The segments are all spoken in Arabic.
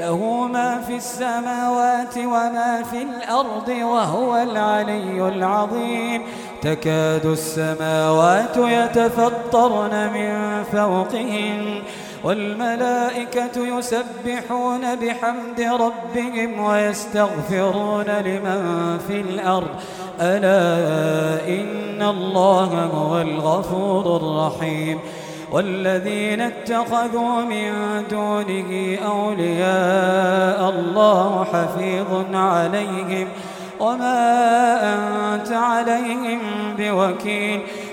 له ما في السماوات وما في الأرض وهو العلي العظيم. تكاد السماوات يتفطرن من فوقهم والملائكة يسبحون بحمد ربهم ويستغفرون لمن في الأرض. ألا إن الله هو الغفور الرحيم. والذين اتخذوا من دونه أولياء الله حفيظ عليهم وما أنت عليهم بوكيل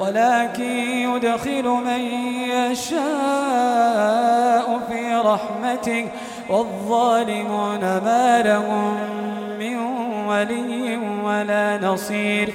ولكن يدخل من يشاء في رحمته والظالمون ما لهم من ولي ولا نصير.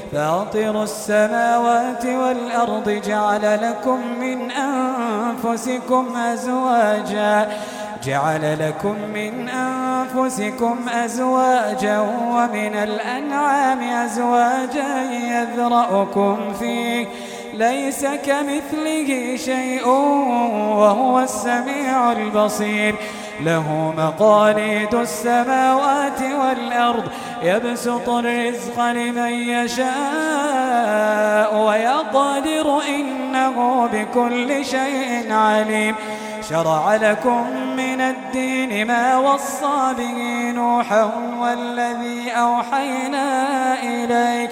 فاطر السماوات والأرض جعل لكم من أنفسكم أزواجا جعل لكم من أنفسكم أزواجا ومن الأنعام أزواجا يذرأكم فيه. ليس كمثله شيء وهو السميع البصير. له مقاليد السماوات والأرض يبسط الرزق لمن يشاء ويقدر إنه بكل شيء عليم. شرع لكم من الدين ما وصى به نوحا والذي أوحينا إليك.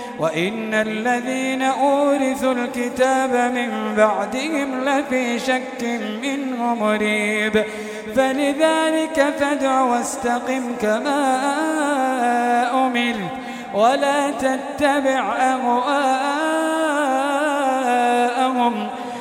وإن الذين أورثوا الكتاب من بعدهم لفي شك منه مريب. فلذلك فادع واستقم كما أمرت ولا تتبع أهواءهم.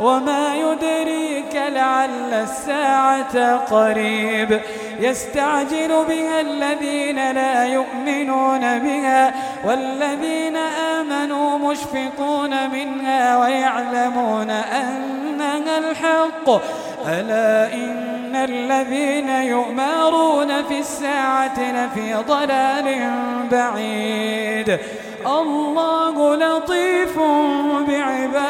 وما يدريك لعل الساعة قريب. يستعجل بها الذين لا يؤمنون بها والذين آمنوا مشفقون منها ويعلمون أن إنها الحق. ألا إن الذين يؤمرون في الساعة لفي ضلال بعيد. الله لطيف بعباده.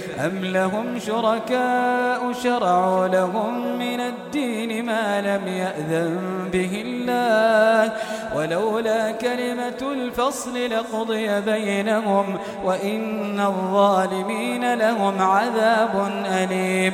أم لهم شركاء شرعوا لهم من الدين ما لم يأذن به الله ولولا كلمة الفصل لقضي بينهم وإن الظالمين لهم عذاب أليم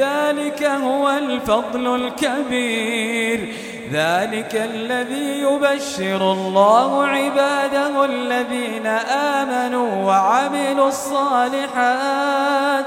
ذلك هو الفضل الكبير. ذلك الذي يبشر الله عباده الذين آمنوا وعملوا الصالحات.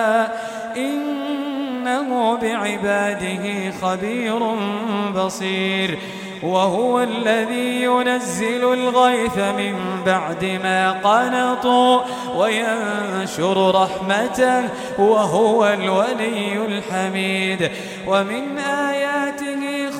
بعباده خبير بصير وهو الذي ينزل الغيث من بعد ما قنطوا وينشر رحمته وهو الولي الحميد. ومن آياته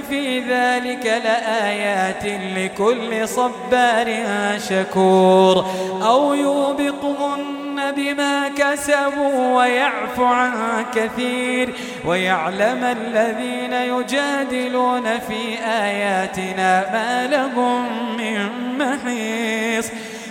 في ذلك لآيات لكل صبار شكور. أو يوبقهن بما كسبوا ويعفو عن كثير. ويعلم الذين يجادلون في آياتنا ما لهم من محيص.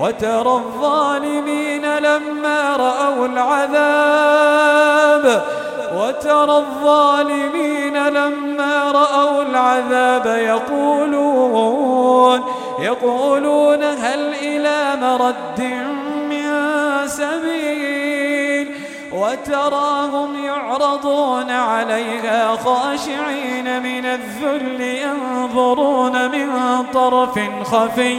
وترى الظالمين لما رأوا العذاب وترى الظالمين لما رأوا العذاب يقولون يقولون هل إلى مرد من سبيل؟ وتراهم يعرضون عليها خاشعين من الذل ينظرون من طرف خفي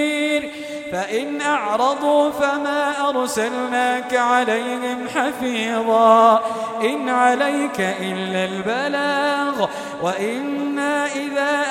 فإن أعرضوا فما أرسلناك عليهم حفيظا إن عليك إلا البلاغ وإنا إذا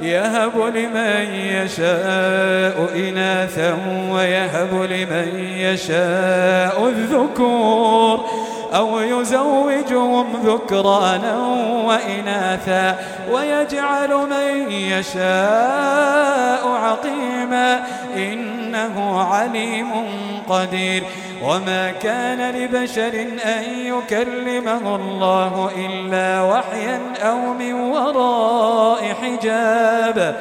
يهب لمن يشاء إناثا ويهب لمن يشاء الذكور. أو يزوجهم ذكرانا وإناثا ويجعل من يشاء عقيما إنه عليم قدير وما كان لبشر أن يكلمه الله إلا وحيا أو من وراء حجاب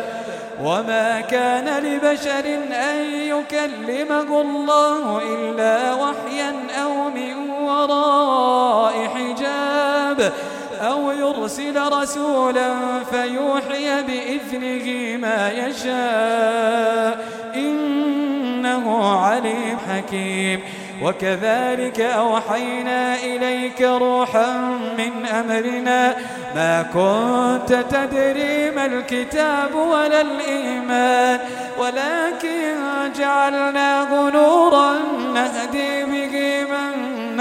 وما كان لبشر أن يكلمه الله إلا وحيا أو من وراء حجاب أو يرسل رسولا فيوحي بإذنه ما يشاء إنه عليم حكيم. وكذلك أوحينا إليك روحا من أمرنا. ما كنت تدري ما الكتاب ولا الإيمان. ولكن جعلناه نورا نهدي به من